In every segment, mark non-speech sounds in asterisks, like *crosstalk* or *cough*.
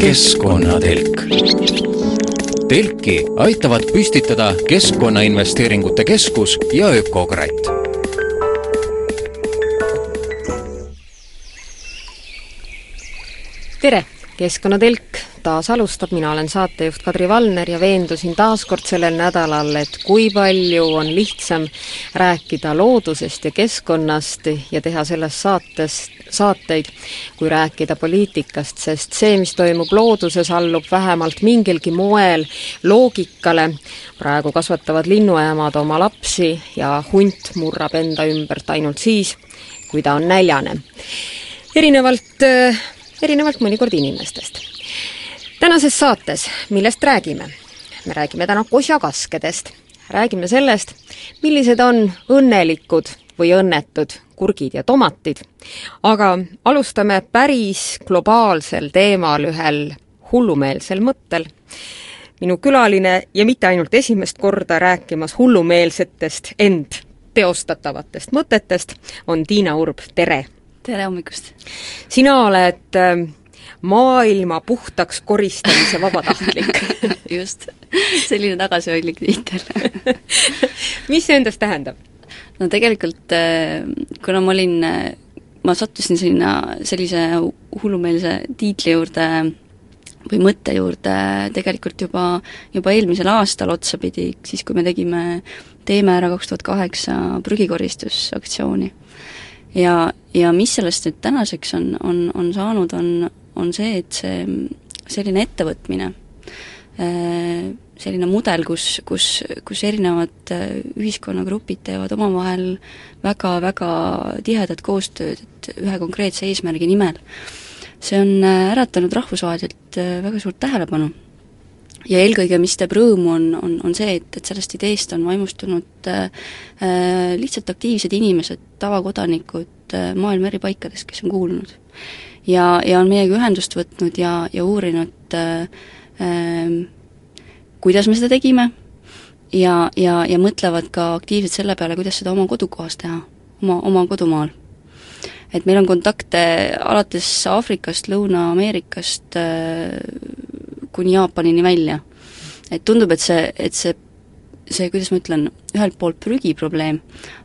keskkonnatelk. telki aitavad püstitada Keskkonnainvesteeringute Keskus ja Ökokratt tere, Keskkonnatelk taas alustab, mina olen saatejuht Kadri Valner ja veendusin taas kord sellel nädalal, et kui palju on lihtsam rääkida loodusest ja keskkonnast ja teha sellest saatest, saateid, kui rääkida poliitikast, sest see, mis toimub looduses, allub vähemalt mingilgi moel loogikale, praegu kasvatavad linnuemad oma lapsi ja hunt murrab enda ümbert ainult siis, kui ta on näljane. erinevalt erinevalt mõnikord inimestest. Tänases saates, millest räägime? me räägime täna kosjakaskedest, räägime sellest, millised on õnnelikud või õnnetud kurgid ja tomatid, aga alustame päris globaalsel teemal ühel hullumeelsel mõttel. minu külaline ja mitte ainult esimest korda rääkimas hullumeelsetest, ent teostatavatest mõtetest on Tiina Urb, tere! tere hommikust! sina oled ähm, maailma puhtaks koristamise vabatahtlik. *laughs* Just, selline tagasihoidlik tiitel *laughs* mis see endast tähendab? no tegelikult äh, kuna ma olin, äh, ma sattusin sinna sellise hullumeelse tiitli juurde või mõtte juurde tegelikult juba, juba eelmisel aastal otsapidi, siis kui me tegime Teeme ära kaks tuhat kaheksa prügikoristusaktsiooni. Ja, ja mis sellest nüüd tänaseks on, on, on saanud, on, on see, et see selline ettevõtmine, äh, selline mudel, kus, kus, kus erinevad äh, ühiskonnagrupid teevad omavahel väga-väga tihedat koostööd, et ühe konkreetse eesmärgi nimel, see on äh, äratanud rahvusvaheliselt väga suurt tähelepanu ja eelkõige, mis teeb rõõmu, on, on, on see, et, et sellest ideest on vaimustunud äh, lihtsalt aktiivsed inimesed, tavakodanikud äh, maailma eri paikades, kes on kuulnud. Ja, ja on meiega ühendust võtnud ja, ja uurinud äh, äh, kuidas me seda tegime ja, ja, ja mõtlevad ka aktiivselt selle peale, kuidas seda oma kodukohas teha, oma, oma kodumaal et meil on kontakte alates Aafrikast, Lõuna-Ameerikast äh, kuni Jaapanini välja. et tundub, et see, et see see, kuidas ma ütlen, ühelt poolt prügiprobleem,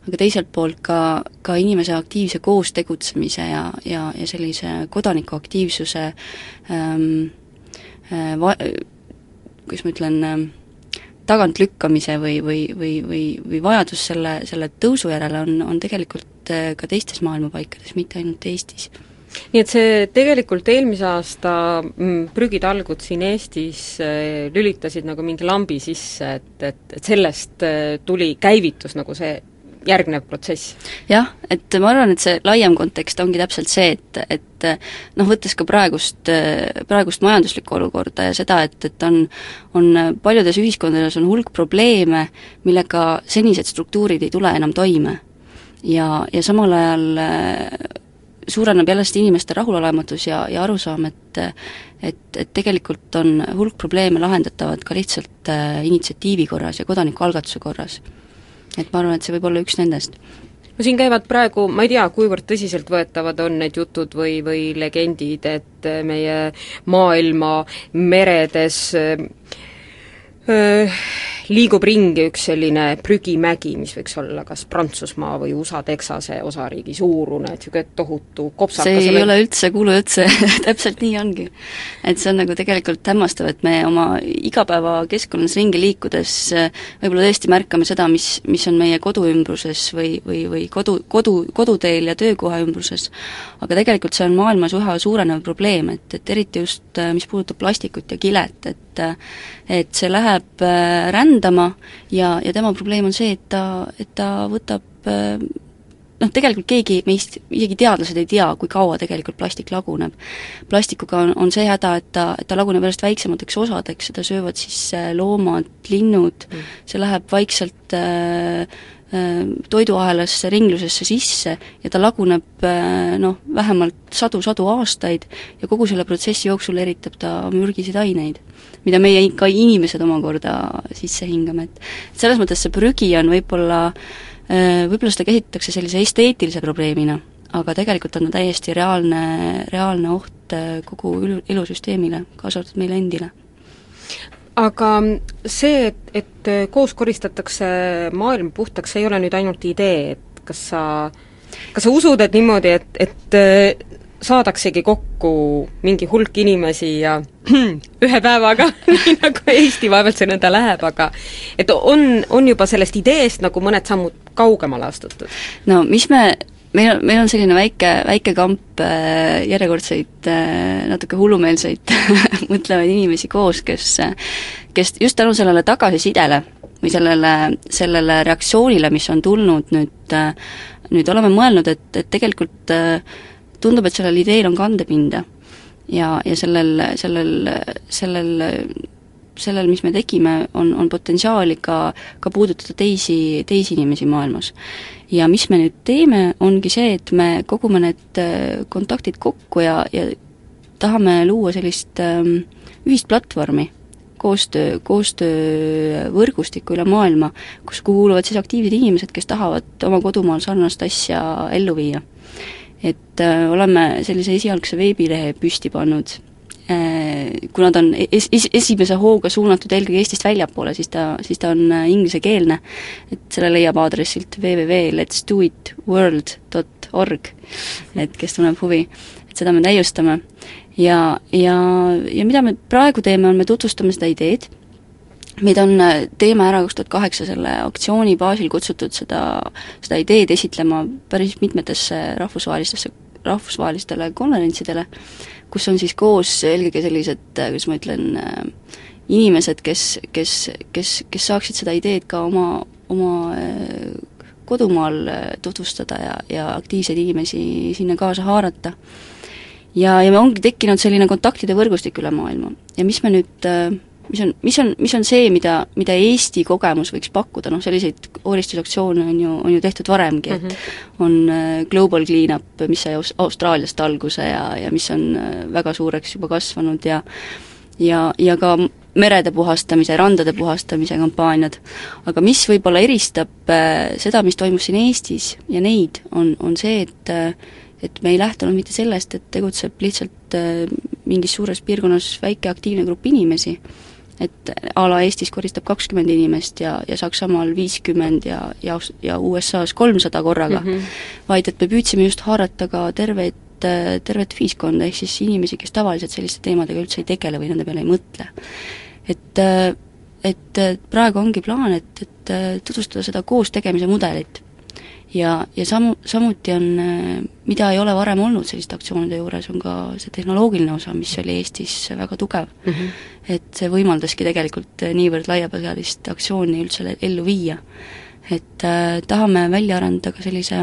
aga teiselt poolt ka, ka inimese aktiivse koos tegutsemise ja, ja, ja sellise kodanikuaktiivsuse ähm, äh, va-, kuidas ma ütlen äh,, tagantlükkamise või, või, või, või, või vajadus selle, selle tõusu järele on, on tegelikult äh, ka teistes maailma paikades, mitte ainult Eestis nii et see tegelikult eelmise aasta mm, prügitalgud siin Eestis äh, lülitasid nagu mingi lambi sisse, et, et, et sellest äh, tuli, käivitus nagu see järgnev protsess? jah, et ma arvan, et see laiem kontekst ongi täpselt see, et, et noh, võttes ka praegust, praegust majanduslikku olukorda ja seda, et, et on on paljudes ühiskondades on hulk probleeme, millega senised struktuurid ei tule enam toime. ja, ja samal ajal suureneb jällesti inimeste rahulolematus ja, ja arusaam, et et, et tegelikult on hulk probleeme lahendatavad ka lihtsalt äh, initsiatiivi korras ja kodanikualgatuse korras. et ma arvan, et see võib olla üks nendest no siin käivad praegu, ma ei tea, kuivõrd tõsiseltvõetavad on need jutud või, või legendid, et meie maailma meredes äh, liigub ringi üks selline prügimägi, mis võiks olla kas Prantsusmaa või USA Texase osariigi suurune, et niisugune tohutu kopsakas see ei ole üldse kuulujutt, see *laughs* täpselt nii ongi. et see on nagu tegelikult hämmastav, et me oma igapäevakeskkonnas ringi liikudes võib-olla tõesti märkame seda, mis, mis on meie kodu ümbruses või, või, või kodu, kodu, koduteel ja töökoha ümbruses, aga tegelikult see on maailmas üha suurenev probleem, et, et eriti just mis puudutab plastikut ja kilet, et et see läheb rände rändama ja, ja tema probleem on see, et ta, et ta võtab noh, tegelikult keegi meist, isegi teadlased ei tea, kui kaua tegelikult plastik laguneb. plastikuga on, on see häda, et ta, et ta laguneb järjest väiksemateks osadeks, seda söövad siis äh, loomad, linnud mm., see läheb vaikselt äh, äh, toiduahelasse, ringlusesse sisse ja ta laguneb äh, noh, vähemalt sadu-sadu aastaid ja kogu selle protsessi jooksul eritab ta mürgiseid aineid mida meie ka inimesed omakorda sisse hingame, et selles mõttes see prügi on võib-olla võib-olla seda käsitletakse sellise esteetilise probleemina, aga tegelikult on ta täiesti reaalne, reaalne oht kogu elu, elusüsteemile, kaasa arvatud meile endile. Aga see, et, et koos koristatakse maailm puhtaks, see ei ole nüüd ainult idee, et kas sa, kas sa usud, et niimoodi, et, et saadaksegi kokku mingi hulk inimesi ja *clears throat* ühe päevaga *laughs* nii nagu Eesti vaevalt see nõnda läheb, aga et on, on juba sellest ideest nagu mõned sammud kaugemale astutud? no mis me meil on, meil on selline väike, väike kamp äh, järjekordseid äh, natuke hullumeelseid *laughs* mõtlevaid inimesi koos, kes kes just tänu sellele tagasisidele või sellele, sellele reaktsioonile, mis on tulnud nüüd, nüüd oleme mõelnud, et, et tegelikult tundub, et sellel ideel on kandepinda. ja, ja sellel, sellel, sellel sellel, mis me tegime, on, on potentsiaali ka, ka puudutada teisi, teisi inimesi maailmas. ja mis me nüüd teeme, ongi see, et me kogume need äh, kontaktid kokku ja, ja tahame luua sellist ähm, ühist platvormi, koostöö, koostöövõrgustikku üle maailma, kus kuuluvad siis aktiivsed inimesed, kes tahavad oma kodumaal sarnast asja ellu viia. Et äh, oleme sellise esialgse veebilehe püsti pannud. Äh, kuna ta on es-, es-, esimese hooga suunatud eelkõige Eestist väljapoole, siis ta, siis ta on äh, inglisekeelne, et selle leiab aadressilt www.letsdoitworld.org, et kes tunneb huvi, et seda me täiustame. ja, ja, ja mida me praegu teeme, on me tutvustame seda ideed, meid on äh, Teeme ära kaks tuhat kaheksa selle aktsiooni baasil kutsutud seda, seda ideed esitlema päris mitmetesse rahvusvahelistesse, rahvusvahelistele konverentsidele, kus on siis koos eelkõige sellised, äh, kuidas ma ütlen, äh, inimesed, kes, kes, kes, kes saaksid seda ideed ka oma, oma äh, kodumaal tutvustada ja, ja aktiivseid inimesi sinna kaasa haarata. ja, ja ongi tekkinud selline kontaktide võrgustik üle maailma ja mis me nüüd mis on, mis on, mis on see, mida, mida Eesti kogemus võiks pakkuda, noh selliseid kooristusaktsioone on ju, on ju tehtud varemgi, et mm -hmm. on äh, Global Cleanup, mis sai Aus-, Austraaliast alguse ja, ja mis on äh, väga suureks juba kasvanud ja ja, ja ka merede puhastamise, randade puhastamise kampaaniad. aga mis võib-olla eristab äh, seda, mis toimus siin Eestis ja neid, on, on see, et et me ei lähtunud mitte sellest, et tegutseb lihtsalt mingis suures piirkonnas väike aktiivne grupp inimesi, et a la Eestis koristab kakskümmend inimest ja, ja Saksamaal viiskümmend ja, ja, ja USA-s kolmsada korraga mm, -hmm. vaid et me püüdsime just haarata ka terveid, tervet ühiskonda, ehk siis inimesi, kes tavaliselt selliste teemadega üldse ei tegele või nende peale ei mõtle. et et praegu ongi plaan, et, et tutvustada seda koos tegemise mudelit ja, ja samu, samuti on, mida ei ole varem olnud selliste aktsioonide juures, on ka see tehnoloogiline osa, mis oli Eestis väga tugev mm. -hmm. et see võimaldaski tegelikult niivõrd laiapõhjalist aktsiooni üldse ellu viia. et äh, tahame välja arendada ka sellise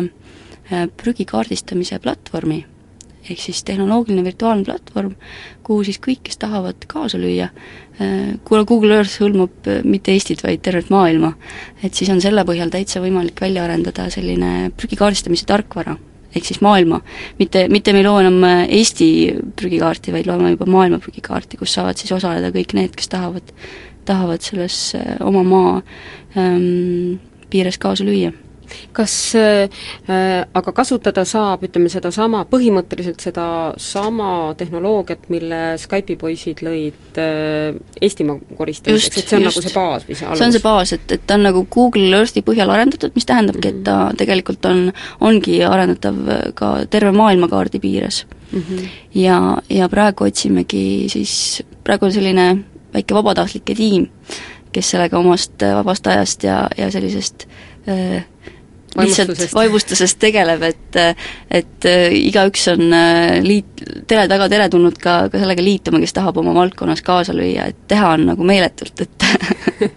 äh, prügi kaardistamise platvormi, ehk siis tehnoloogiline virtuaalne platvorm, kuhu siis kõik, kes tahavad kaasa lüüa, äh, kuna Google Earth hõlmab äh, mitte Eestit, vaid tervet maailma, et siis on selle põhjal täitsa võimalik välja arendada selline prügikaardistamise tarkvara, ehk siis maailma, mitte, mitte me ei loo enam äh, Eesti prügikaarti, vaid loome juba maailma prügikaarti, kus saavad siis osaleda kõik need, kes tahavad, tahavad selles oma maa ähm, piires kaasa lüüa kas äh, aga kasutada saab, ütleme, sedasama, põhimõtteliselt sedasama tehnoloogiat, mille Skype'i poisid lõid äh, Eestimaa koristamiseks, et see on just. nagu see baas või see alus? see on see baas, et, et ta on nagu Google Earthi põhjal arendatud, mis tähendabki mm, -hmm. et ta mhm. tegelikult on, ongi arendatav ka terve maailmakaardi piires mm. -hmm. ja, ja praegu otsimegi siis, praegu on selline väike vabatahtlike tiim, kes sellega omast vabast ajast ja, ja sellisest äh, lihtsalt vaimustusest tegeleb, et et äh, igaüks on äh, liit, tere, väga teretulnud ka, ka sellega liituma, kes tahab oma valdkonnas kaasa lüüa, et teha on nagu meeletult, et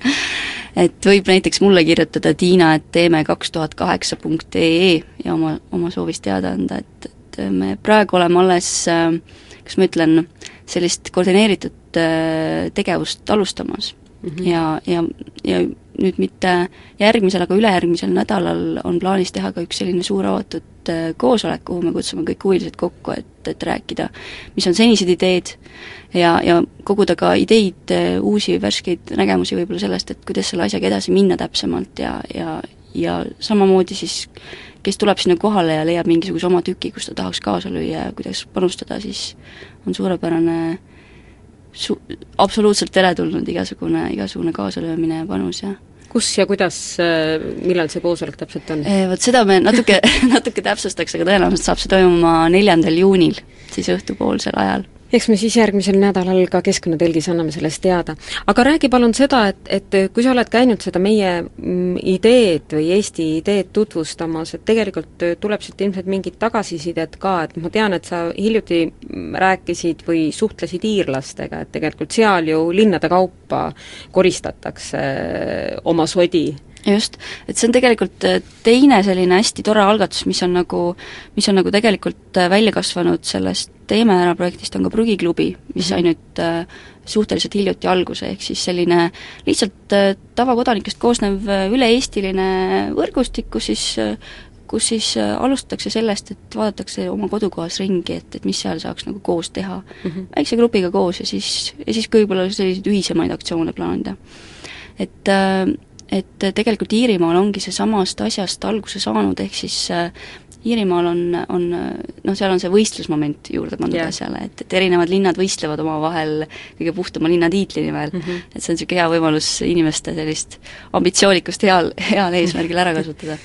*laughs* et võib näiteks mulle kirjutada Tiina, et teeme kaks tuhat kaheksa punkt ee ja oma, oma soovist teada anda, et, et me praegu oleme alles äh, kas ma ütlen, sellist koordineeritud tegevust alustamas mm -hmm. ja, ja, ja nüüd mitte järgmisel, aga ülejärgmisel nädalal on plaanis teha ka üks selline suur avatud äh, koosolek, kuhu me kutsume kõik huvilised kokku, et, et rääkida, mis on senised ideed ja, ja koguda ka ideid, äh, uusi värskeid nägemusi võib-olla sellest, et kuidas selle asjaga edasi minna täpsemalt ja, ja ja samamoodi siis kes tuleb sinna kohale ja leiab mingisuguse oma tüki, kus ta tahaks kaasa lüüa ja kuidas panustada, siis on suurepärane su-, absoluutselt teretulnud igasugune, igasugune kaasalöömine ja panus ja kus ja kuidas, äh, millal see koosolek täpselt on? Eh, vot seda me natuke, *laughs* natuke täpsustaks, aga tõenäoliselt saab see toimuma neljandal juunil, siis õhtupoolsel ajal eks me siis järgmisel nädalal ka Keskkonnatelgis anname sellest teada. aga räägi palun seda, et, et kui sa oled käinud seda meie mm, ideed või Eesti ideed tutvustamas, et tegelikult tuleb siit ilmselt mingit tagasisidet ka, et ma tean, et sa hiljuti mm, rääkisid või suhtlesid iirlastega, et tegelikult seal ju linnade kaupa koristatakse oma sodi just, et see on tegelikult äh, teine selline hästi tore algatus, mis on nagu, mis on nagu tegelikult äh, välja kasvanud sellest Teeme ära projektist, on ka prügiklubi, mis sai mhm. nüüd äh, suhteliselt hiljuti alguse, ehk siis selline lihtsalt tavakodanikest koosnev üle-eestiline võrgustik, kus siis kus siis alustatakse sellest, et vaadatakse oma kodukohas ringi, et, et mis seal saaks nagu koos teha mm. -hmm. väikse grupiga koos ja siis, ja siis ka võib-olla selliseid ühisemaid aktsioone plaanida. et äh, et tegelikult Iirimaal ongi see samast asjast alguse saanud, ehk siis äh, Iirimaal on, on noh, seal on see võistlusmoment juurde pandud yeah. asjale, et, et erinevad linnad võistlevad omavahel kõige puhtama linna tiitli nimel mm, -hmm. et see on niisugune hea võimalus inimeste sellist ambitsioonikust heal, heal eesmärgil ära kasutada.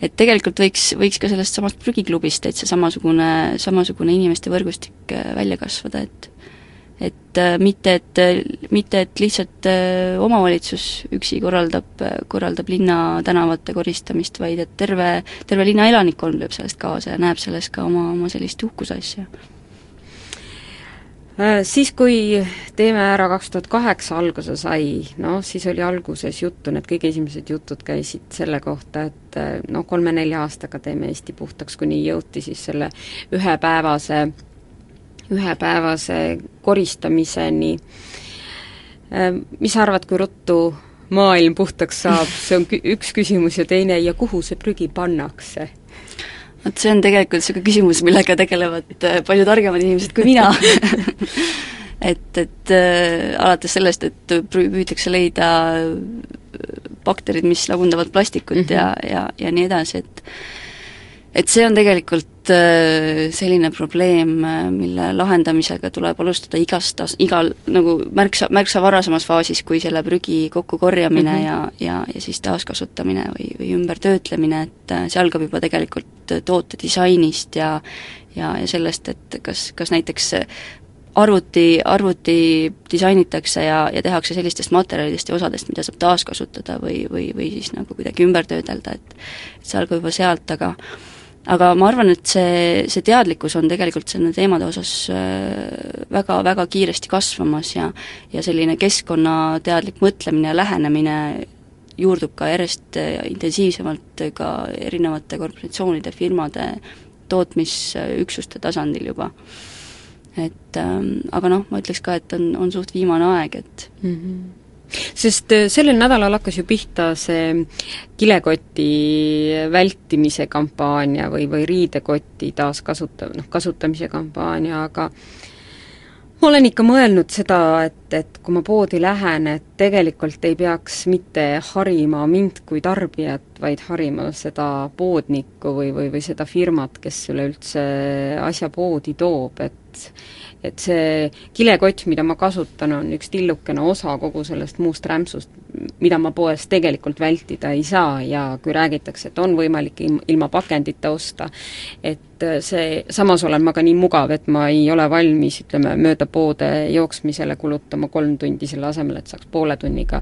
et tegelikult võiks, võiks ka sellest samast prügiklubist täitsa samasugune, samasugune inimeste võrgustik äh, välja kasvada, et et äh, mitte, et, mitte et lihtsalt äh, omavalitsus üksi korraldab, korraldab linna tänavate koristamist, vaid et terve, terve linna elanikkond lööb sellest kaasa ja näeb selles ka oma, oma sellist uhkusasja. Äh, siis, kui Teeme ära kaks tuhat kaheksa alguse sai, noh, siis oli alguses juttu, need kõige esimesed jutud käisid selle kohta, et noh, kolme-nelja aastaga teeme Eesti puhtaks, kuni jõuti siis selle ühepäevase ühepäevase koristamiseni. Äh, mis sa arvad, kui ruttu maailm puhtaks saab, see on üks küsimus ja teine, ja kuhu see prügi pannakse? vot see on tegelikult niisugune küsimus, millega tegelevad äh, palju targemad inimesed kui mina *laughs* et, et äh, alates sellest, et püütakse leida bakterid, mis lagundavad plastikut mm -hmm. ja, ja, ja nii edasi, et et see on tegelikult äh, selline probleem, äh, mille lahendamisega tuleb alustada igast as-, igal nagu märksa, märksa varasemas faasis, kui selle prügi kokkukorjamine mm -hmm. ja, ja, ja siis taaskasutamine või, või ümbertöötlemine, et äh, see algab juba tegelikult toote disainist ja ja, ja sellest, et kas, kas näiteks arvuti, arvuti disainitakse ja, ja tehakse sellistest materjalidest ja osadest, mida saab taaskasutada või, või, või siis nagu kuidagi ümber töödelda, et see algab juba sealt, aga aga ma arvan, et see, see teadlikkus on tegelikult selle teemade osas väga, äh, väga kiiresti kasvamas ja ja selline keskkonnateadlik mõtlemine ja lähenemine juurdub ka järjest äh, intensiivsemalt ka erinevate korporatsioonide, firmade, tootmisüksuste tasandil juba. et ähm, aga noh, ma ütleks ka, et on, on suht viimane aeg, et mm -hmm sest äh, sellel nädalal hakkas ju pihta see kilekoti vältimise kampaania või, või riidekoti taaskasuta-, noh, kasutamise kampaania, aga ma olen ikka mõelnud seda, et, et kui ma poodi lähen, et tegelikult ei peaks mitte harima mind kui tarbijat, vaid harima seda poodnikku või, või, või seda firmat, kes üleüldse asja poodi toob, et et see kilekott, mida ma kasutan, on üks tillukene osa kogu sellest muust rämpsust, mida ma poes tegelikult vältida ei saa ja kui räägitakse, et on võimalik ilma pakendita osta, et see, samas olen ma ka nii mugav, et ma ei ole valmis, ütleme, mööda poode jooksmisele kulutama kolm tundi selle asemel, et saaks poole tunniga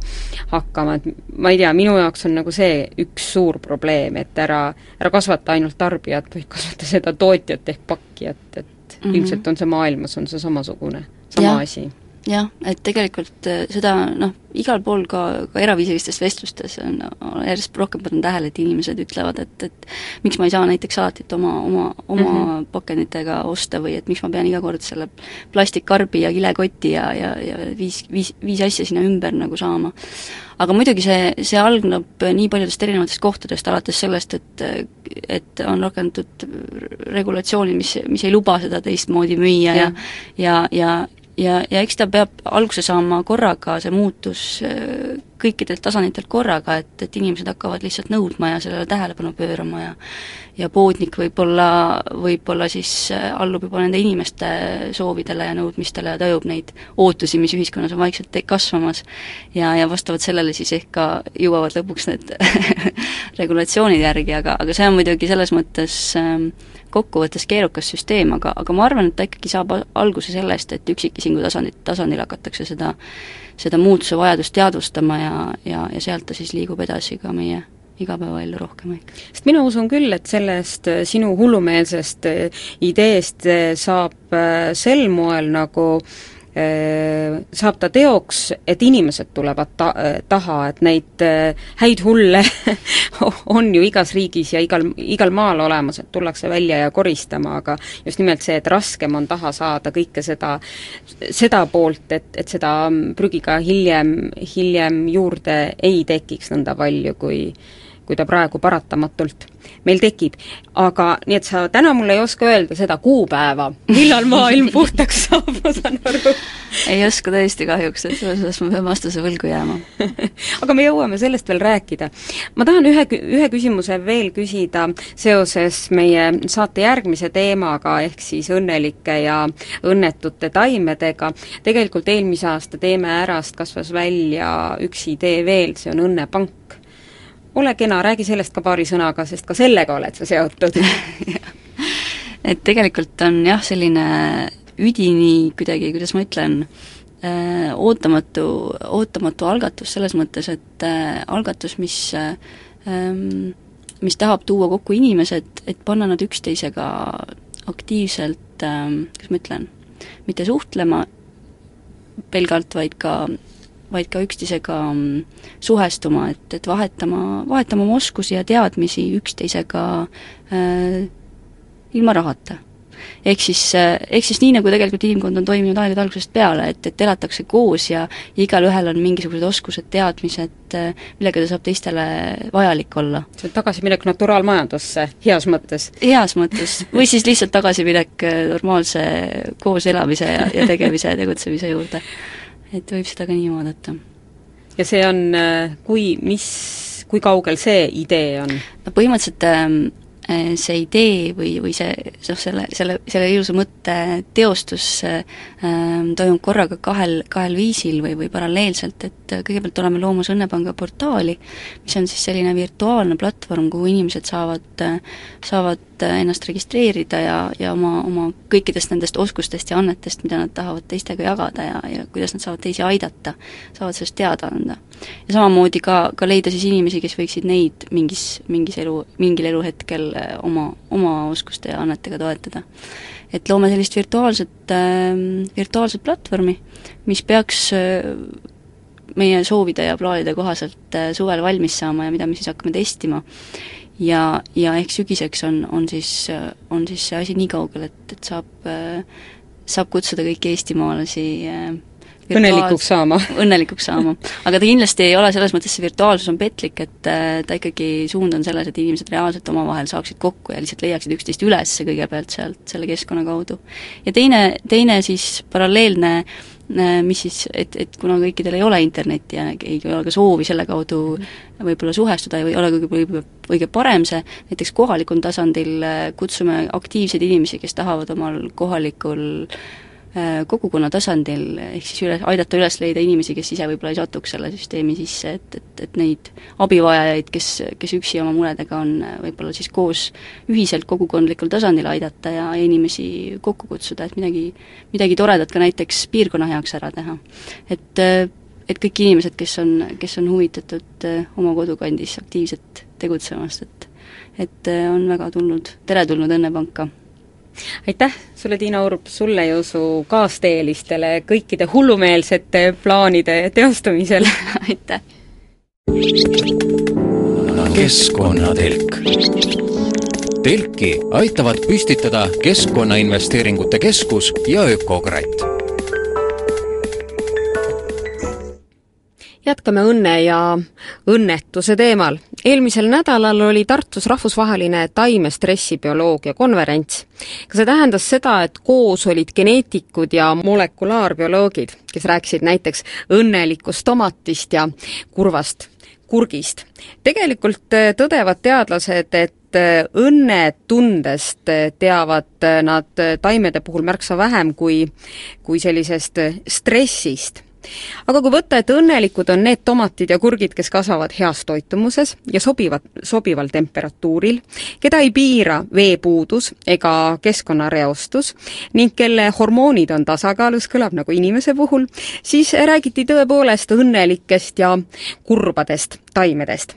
hakkama, et ma ei tea, minu jaoks on nagu see üks suur probleem, et ära, ära kasvata ainult tarbijat, vaid kasvata seda tootjat ehk pakkijat, et mm -hmm. ilmselt on see maailmas, on see samasugune, sama ja. asi jah, et tegelikult äh, seda noh, igal pool ka, ka eraviisilistes vestlustes on, järjest rohkem panen tähele, et inimesed ütlevad, et, et miks ma ei saa näiteks salatit oma, oma, oma mm -hmm. pakenditega osta või et miks ma pean iga kord selle plastikkarbi ja kilekoti ja, ja, ja viis, viis, viis asja sinna ümber nagu saama aga muidugi see, see algneb nii paljudest erinevatest kohtadest, alates sellest, et et on rakendatud regulatsioonid, mis, mis ei luba seda teistmoodi müüa ja ja, ja, ja, ja eks ta peab alguse saama korraga, see muutus kõikidelt tasanditelt korraga, et, et inimesed hakkavad lihtsalt nõudma ja sellele tähelepanu pöörama ja ja poodnik võib-olla, võib-olla siis äh, allub juba nende inimeste soovidele ja nõudmistele ja tajub neid ootusi, mis ühiskonnas on vaikselt kasvamas. Ja, ja vastavalt sellele siis ehk ka jõuavad lõpuks need *laughs* regulatsioonid järgi, aga, aga see on muidugi selles mõttes ähm, kokkuvõttes keerukas süsteem, aga, aga ma arvan, et ta ikkagi saab alguse sellest, et üksikisiku tasandit, tasandil hakatakse seda, seda muutuse vajadust teadvustama ja, ja, ja sealt ta siis liigub edasi ka meie igapäevaellu rohkem ehk. sest mina usun küll, et sellest äh, sinu hullumeelsest äh, ideest äh, saab sel moel nagu Äh, saab ta teoks, et inimesed tulevad ta-, äh, taha, et neid äh, häid hulle *laughs* on ju igas riigis ja igal, igal maal olemas, et tullakse välja ja koristama, aga just nimelt see, et raskem on taha saada kõike seda, seda poolt, et, et seda prügiga hiljem, hiljem juurde ei tekiks nõnda palju, kui kui ta praegu paratamatult meil tekib. aga nii, et sa täna mulle ei oska öelda seda kuupäeva, millal maailm *laughs* puhtaks saab, ma saan aru? ei oska tõesti kahjuks, et selles osas ma pean vastuse võlgu jääma *laughs* aga me jõuame sellest veel rääkida. ma tahan ühe, ühe küsimuse veel küsida seoses meie saate järgmise teemaga, ehk siis õnnelike ja õnnetute taimedega. tegelikult eelmise aasta Teeme ärast kasvas välja üks idee veel, see on Õnnepank ole kena, räägi sellest ka paari sõnaga, sest ka sellega oled sa seotud. *laughs* Et tegelikult on jah, selline üdini kuidagi, kuidas ma ütlen, äh, ootamatu, ootamatu algatus selles mõttes, et äh, algatus, mis äh, ähm, mis tahab tuua kokku inimesed, et panna nad üksteisega aktiivselt ähm,, kuidas ma ütlen, mitte suhtlema pelgalt, vaid ka vaid ka üksteisega mm, suhestuma, et, et vahetama, vahetama oma oskusi ja teadmisi üksteisega äh, ilma rahata ehk siis, äh, ehk siis nii, nagu tegelikult inimkond on toiminud aegade algusest peale, et, et elatakse koos ja ja igalühel on mingisugused oskused, teadmised, äh, millega ta saab teistele vajalik olla. see on tagasiminek naturaalmajandusse, heas mõttes? heas mõttes, või siis lihtsalt tagasiminek äh, normaalse koos elamise ja, ja tegemise ja tegutsemise juurde et võib seda ka nii vaadata. ja see on, äh, kui, mis, kui kaugel see idee on? no põhimõtteliselt ähm, äh, see idee või, või see, noh, selle, selle, selle ilusa mõtte teostus äh, toimub korraga kahel, kahel viisil või, või paralleelselt, et kõigepealt oleme loomas Õnnepanga portaali, mis on siis selline virtuaalne platvorm, kuhu inimesed saavad, saavad ennast registreerida ja, ja oma, oma kõikidest nendest oskustest ja annetest, mida nad tahavad teistega jagada ja, ja kuidas nad saavad teisi aidata, saavad sellest teada anda. ja samamoodi ka, ka leida siis inimesi, kes võiksid neid mingis, mingis elu, mingil eluhetkel äh, oma, oma oskuste ja annetega toetada. et loome sellist virtuaalset äh,, virtuaalset platvormi, mis peaks äh, meie soovide ja plaanide kohaselt äh, suvel valmis saama ja mida me siis hakkame testima ja, ja ehk sügiseks on, on siis, on siis see asi nii kaugel, et, et saab, saab kutsuda kõiki eestimaalasi õnnelikuks saama. *laughs* õnnelikuks saama. aga ta kindlasti ei ole selles mõttes, see virtuaalsus on petlik, et ta ikkagi, suund on selles, et inimesed reaalselt omavahel saaksid kokku ja lihtsalt leiaksid üksteist üles kõigepealt sealt, selle keskkonna kaudu. ja teine, teine siis paralleelne äh, Äh, mis siis, et, et kuna kõikidel ei ole internetti ja ei ole ka soovi selle kaudu võib-olla suhestuda ja ei ole kõige, kõige parem see, näiteks kohalikul tasandil äh, kutsume aktiivseid inimesi, kes tahavad omal kohalikul Äh, kogukonna tasandil, ehk siis üle, aidata üles leida inimesi, kes ise võib-olla ei satuks selle süsteemi sisse, et, et, et neid abivajajaid, kes, kes üksi oma muredega on, võib-olla siis koos ühiselt kogukondlikul tasandil aidata ja inimesi kokku kutsuda, et midagi, midagi toredat ka näiteks piirkonna heaks ära teha. et et kõik inimesed, kes on, kes on huvitatud äh, oma kodukandis aktiivselt tegutsemast, et et äh, on väga tulnud, teretulnud Õnnepanka aitäh sulle, Tiina Urb, sulle ja su kaasteelistele kõikide hullumeelsete plaanide teostamisel *laughs* aitäh! keskkonnatelk. telki aitavad püstitada Keskkonnainvesteeringute Keskus ja Ökokratt jätkame õnne ja õnnetuse teemal. eelmisel nädalal oli Tartus rahvusvaheline taimestressibioloogia konverents. ka see tähendas seda, et koos olid geneetikud ja molekulaarbioloogid, kes rääkisid näiteks õnnelikust tomatist ja kurvast kurgist. tegelikult äh, tõdevad teadlased, et äh, õnnetundest äh, teavad nad taimede puhul märksa vähem kui, kui sellisest stressist aga kui võtta, et õnnelikud on need tomatid ja kurgid, kes kasvavad heas toitumuses ja sobivad, sobival temperatuuril, keda ei piira veepuudus ega keskkonnareostus ning kelle hormoonid on tasakaalus, kõlab nagu inimese puhul, siis räägiti tõepoolest õnnelikest ja kurbadest taimedest.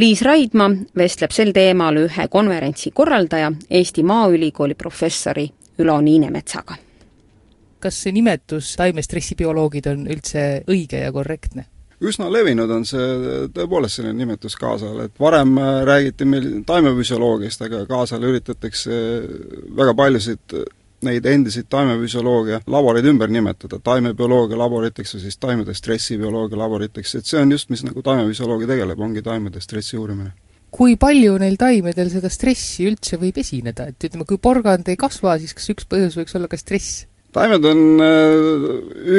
Liis Raidma vestleb sel teemal ühe konverentsi korraldaja, Eesti Maaülikooli professori Ülo Niinemetsaga kas see nimetus taimestressibioloogid on üldse õige ja korrektne? üsna levinud on see tõepoolest selline nimetus kaasal, et varem äh, räägiti meil taimefüsioloogiast, aga kaasal üritatakse väga paljusid neid endiseid taimefüsioloogia laboreid ümber nimetada, taimebioloogia laboriteks või siis taimede stressibioloogia laboriteks, et see on just, mis nagu taimefüsioloogia tegeleb, ongi taimede stressi uurimine kui palju neil taimedel seda stressi üldse võib esineda, et ütleme, kui porgand ei kasva, siis kas üks põhjus võiks olla ka stress? Taimed on äh,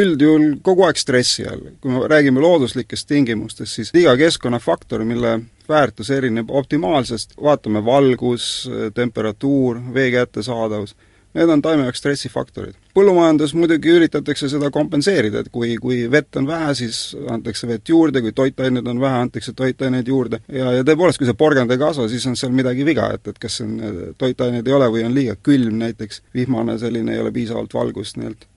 üldjuhul kogu aeg stressi all. kui me räägime looduslikest tingimustest, siis iga keskkonnafaktor, mille väärtus erineb optimaalsest, vaatame valgus, temperatuur, vee kättesaadavus, need on taime jaoks stressifaktorid põllumajandus muidugi üritatakse seda kompenseerida, et kui, kui vett on vähe, siis antakse vett juurde, kui toitained on vähe, antakse toitaineid juurde ja, ja tõepoolest, kui see porgand ei kasva, siis on seal midagi viga, et, et kas on, toitaineid ei ole või on liiga külm näiteks, vihmane selline, ei ole piisavalt valgust nii-öelda.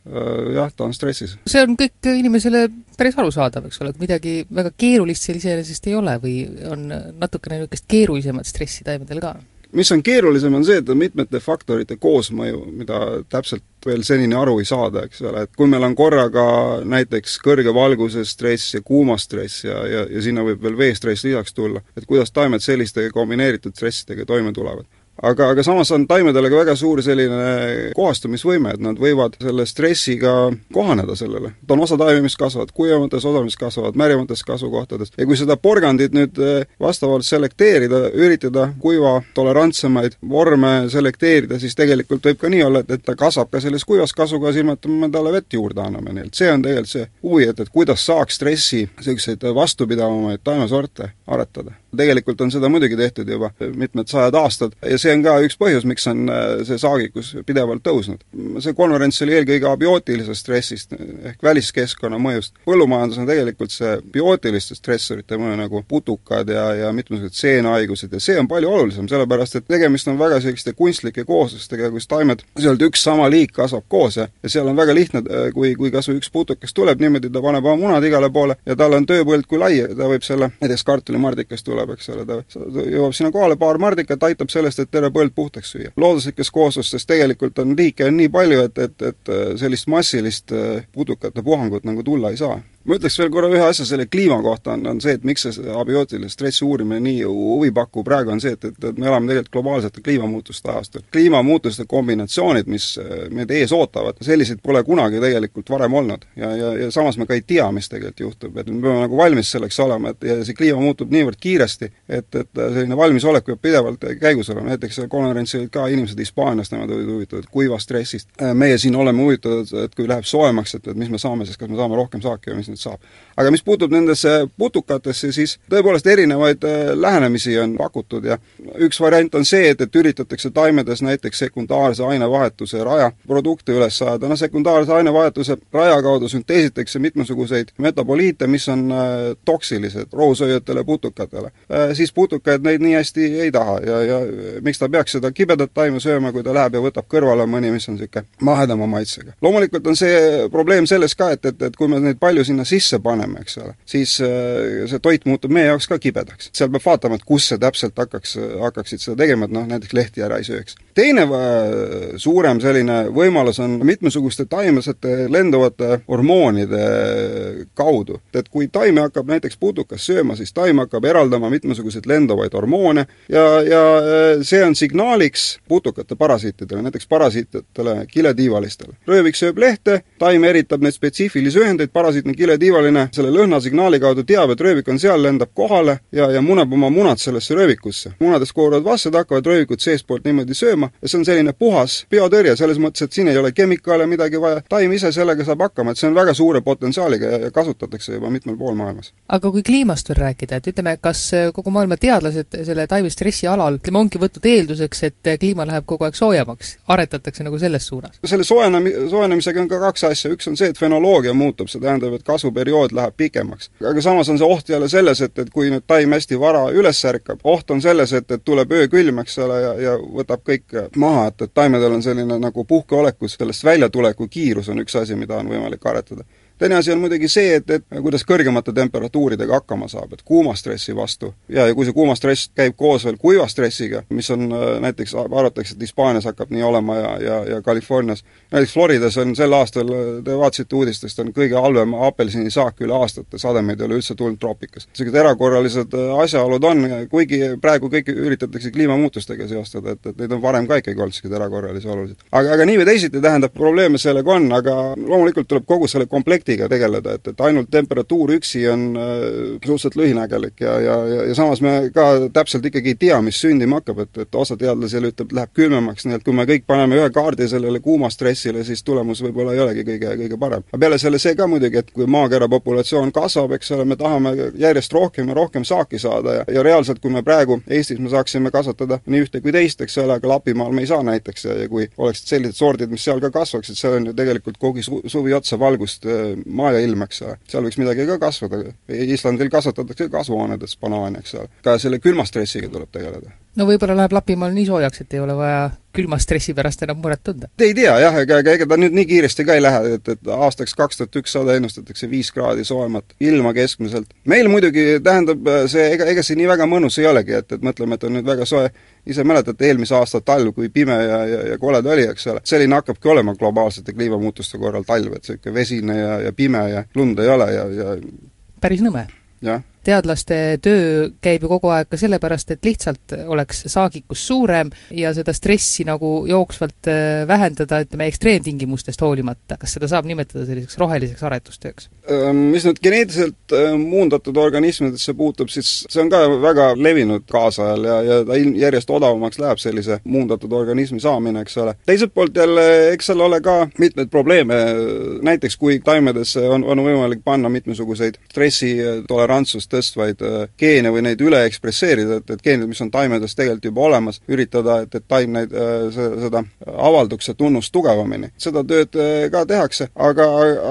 Jah, ta on stressis. see on kõik inimesele päris arusaadav, eks ole, et midagi väga keerulist seal iseenesest ei ole või on natukene niisugust keerulisemat stressi taimedel ka? Mis on keerulisem, on see, et on mitmete faktorite koosmõju, mida täpselt veel senini aru ei saada, eks ole, et kui meil on korraga näiteks kõrge valguse stress ja kuumastress ja, ja, ja sinna võib veel veestress lisaks tulla, et kuidas taimed selliste kombineeritud stressidega toime tulevad aga, aga samas on taimedel ka väga suur selline kohastumisvõime, et nad võivad selle stressiga kohaneda sellele. ta on osa taimi, mis kasvavad kuivamates, osa, mis kasvavad märjamates kasvukohtades. ja kui seda porgandit nüüd eh, vastavalt selekteerida, üritada kuiva tolerantsemaid vorme selekteerida, siis tegelikult võib ka nii olla, et, et ta kasvab ka selles kuivas kasvukohas, ilma et me talle vett juurde anname, nii et see on tegelikult see huvi, et, et kuidas saaks stressi niisuguseid vastupidavamaid taimesorte aretada tegelikult on seda muidugi tehtud juba mitmed sajad aastad ja see on ka üks põhjus, miks on äh, see saagikus pidevalt tõusnud. see konverents oli eelkõige abiootilisest stressist ehk väliskeskkonna mõjust. põllumajandus on tegelikult see biootiliste stressorite mõju, nagu putukad ja, ja mitmesugused seenhaigused ja see on palju olulisem, sellepärast et tegemist on väga selliste kunstlike kooslustega, kus taimed, sealt üks sama liik kasvab koos ja, ja seal on väga lihtne, äh, kui, kui kas või üks putukas tuleb niimoodi, ta paneb oma munad igale poole ja tal on tööpõld kui lai, ta võib selle, näiteks kartulimardikas tuleb, eks ole, ta jõuab sinna kohale, paar mardikat aitab sellest, et terve põld puhtaks süüa. looduslikes kooslustes tegelikult on liike on nii palju, et, et, et sellist massilist äh, pudukate puhangut nagu tulla ei saa ma ütleks veel korra ühe asja selle kliima kohta, on, on see, et miks see abiootilise stressi uurimine nii huvi pakub praegu, on see, et, et, et me elame tegelikult globaalsete kliimamuutuste ajastul. kliimamuutuste kombinatsioonid, mis meid ees ootavad, selliseid pole kunagi tegelikult varem olnud. ja, ja, ja samas me ka ei tea, mis tegelikult juhtub, et me peame nagu valmis selleks olema, et ja see kliima muutub niivõrd kiiresti, et, et selline valmisolek peab pidevalt käigus olema, näiteks konverentsil olid ka inimesed Hispaaniast, nemad olid huvitatud kuivast stressist, meie siin oleme huvitatud, et kui läheb soojemaks, et, et mis me saame siis, kas me saame rohkem saaki või mis nüüd saab. aga mis puutub nendesse putukatesse, siis tõepoolest erinevaid äh, lähenemisi on pakutud ja üks variant on see, et, et üritatakse taimedes näiteks sekundaarse ainevahetuse raja produkte üles saada, no sekundaarse ainevahetuse raja kaudu sünteesitakse mitmesuguseid metaboliite, mis on äh, toksilised rohusööjatele putukatele. Äh, siis putukaid neid nii hästi ei taha ja, ja miks ta peaks seda kibedat taime sööma, kui ta läheb ja võtab kõrvale mõni, mis on niisugune mahedama maitsega. loomulikult on see probleem selles ka, et, et, et kui me neid palju sinna sisse paneme, eks ole, siis äh, see toit muutub meie jaoks ka kibedaks. seal peab vaatama, et kus see täpselt hakkaks, hakkaksid seda tegema, et noh, näiteks lehti ära ei sööks. teine äh, suurem selline võimalus on mitmesuguste taimesete lenduvate hormoonide kaudu. et kui taime hakkab näiteks putukas sööma, siis taim hakkab eraldama mitmesuguseid lenduvaid hormoone ja, ja äh, see on signaaliks putukate parasiitidele, näiteks parasiitidele kiletiivalistele. röövik sööb lehte, taim eritab neid spetsiifilisi ühendeid, parasiitne kile ületiivaline selle lõhnasignaali kaudu teab, et röövik on seal, lendab kohale ja, ja muneb oma munad sellesse röövikusse. munadest kooruvad vastsed, hakkavad röövikut seestpoolt niimoodi sööma ja see on selline puhas biotõrje, selles mõttes, et siin ei ole kemikaale midagi vaja, taim ise sellega saab hakkama, et see on väga suure potentsiaaliga ja, ja kasutatakse juba mitmel pool maailmas. aga kui kliimast veel rääkida, et ütleme, kas kogu maailma teadlased selle taimestressi alal, ütleme, ongi võtnud eelduseks, et kliima läheb kogu aeg soojemaks, aretatakse nagu selles suunas? selle soojenemi-, soojenemisega on ka kaks asja, üks on see, et fenoloogia muutub, see tähendab, et kasvuperiood läheb pikemaks. aga samas on see oht jälle selles, et, et kui nüüd taim hästi vara üles ärkab, oht on selles, et, et tuleb öökülm, eks ole, ja, ja võtab kõik maha, et, et taimedel on selline nagu puhkeolekus, sellest väljatuleku kiirus on üks asi, mida on võimalik aretada teine asi on muidugi see, et, et kuidas kõrgemate temperatuuridega hakkama saab, et kuuma stressi vastu. ja, ja kui see kuuma stress käib koos veel kuiva stressiga, mis on äh, näiteks, arvatakse, et Hispaanias hakkab nii olema ja, ja, ja Californias, näiteks Floridas on sel aastal, te vaatasite uudistest, on kõige halvem apelsinisaak üle aastate, sademeid ei ole üldse tulnud troopikas. niisugused erakorralised äh, asjaolud on, kuigi praegu kõike üritatakse kliimamuutustega seostada, et, et neid on varem ka ikkagi olnud, niisuguseid erakorralisi olusid. aga, aga nii või teisiti, tähendab, probleeme sellega on, aga loomulikult tuleb kogu selle komplekti efektiga tegeleda, et, et ainult temperatuur üksi on äh, suhteliselt lühinägelik ja, ja, ja, ja samas me ka täpselt ikkagi ei tea, mis sündima hakkab, et, et osa teadlasi jälle ütleb, et läheb külmemaks, nii et kui me kõik paneme ühe kaardi sellele kuumastressile, siis tulemus võib-olla ei olegi kõige, kõige parem. aga peale selle see ka muidugi, et kui maakera populatsioon kasvab, eks ole, me tahame järjest rohkem ja rohkem saaki saada ja, ja reaalselt, kui me praegu Eestis me saaksime kasvatada nii ühte kui teist, eks ole, aga Lapimaal me ei saa näiteks ja, ja kui oleksid sellised sordid, mis seal ka kasvaksid, seal on ju tegelikult kogu su suvi otsa valgust äh, maailm, eks ole, seal võiks midagi ka kasvada. Islandil kasvatatakse kasvuhoonedes banaane, eks ole. ka selle külmastressiga tuleb tegeleda. No võib-olla läheb Lapimaal nii soojaks, et ei ole vaja külma stressi pärast enam muret tunda? ei tea jah, ega, ega, ega ta nüüd nii kiiresti ka ei lähe, et, et aastaks kaks tuhat ükssada ennustatakse viis kraadi soojemat ilma keskmiselt. meil muidugi tähendab see, ega, ega see nii väga mõnus ei olegi, et, et mõtleme, et on nüüd väga soe, ise mäletate eelmise aasta talv, kui pime ja, ja, ja kole ta oli, eks ole, selline hakkabki olema globaalsete kliimamuutuste korral talv, et niisugune vesine ja, ja pime ja lund ei ole ja, ja päris nõme. jah teadlaste töö käib ju kogu aeg ka sellepärast, et lihtsalt oleks saagikus suurem ja seda stressi nagu jooksvalt äh, vähendada, ütleme, ekstreemtingimustest hoolimata. kas seda saab nimetada selliseks roheliseks aretustööks? Mis nüüd geneetiliselt äh, muundatud organismidesse puutub, siis see on ka väga levinud kaasajal ja, ja ta järjest odavamaks läheb sellise muundatud organismi saamine, eks ole. teiselt poolt jälle, eks seal ole ka mitmeid probleeme, näiteks kui taimedesse on, on võimalik panna mitmesuguseid stressitolerantsust tõstvaid äh, geene või neid üle ekspresseerida, et, et geenid, mis on taimedes tegelikult juba olemas, üritada, et, et taim neid, äh, seda avalduks, see tunnus tugevamini. seda tööd äh, ka tehakse, aga,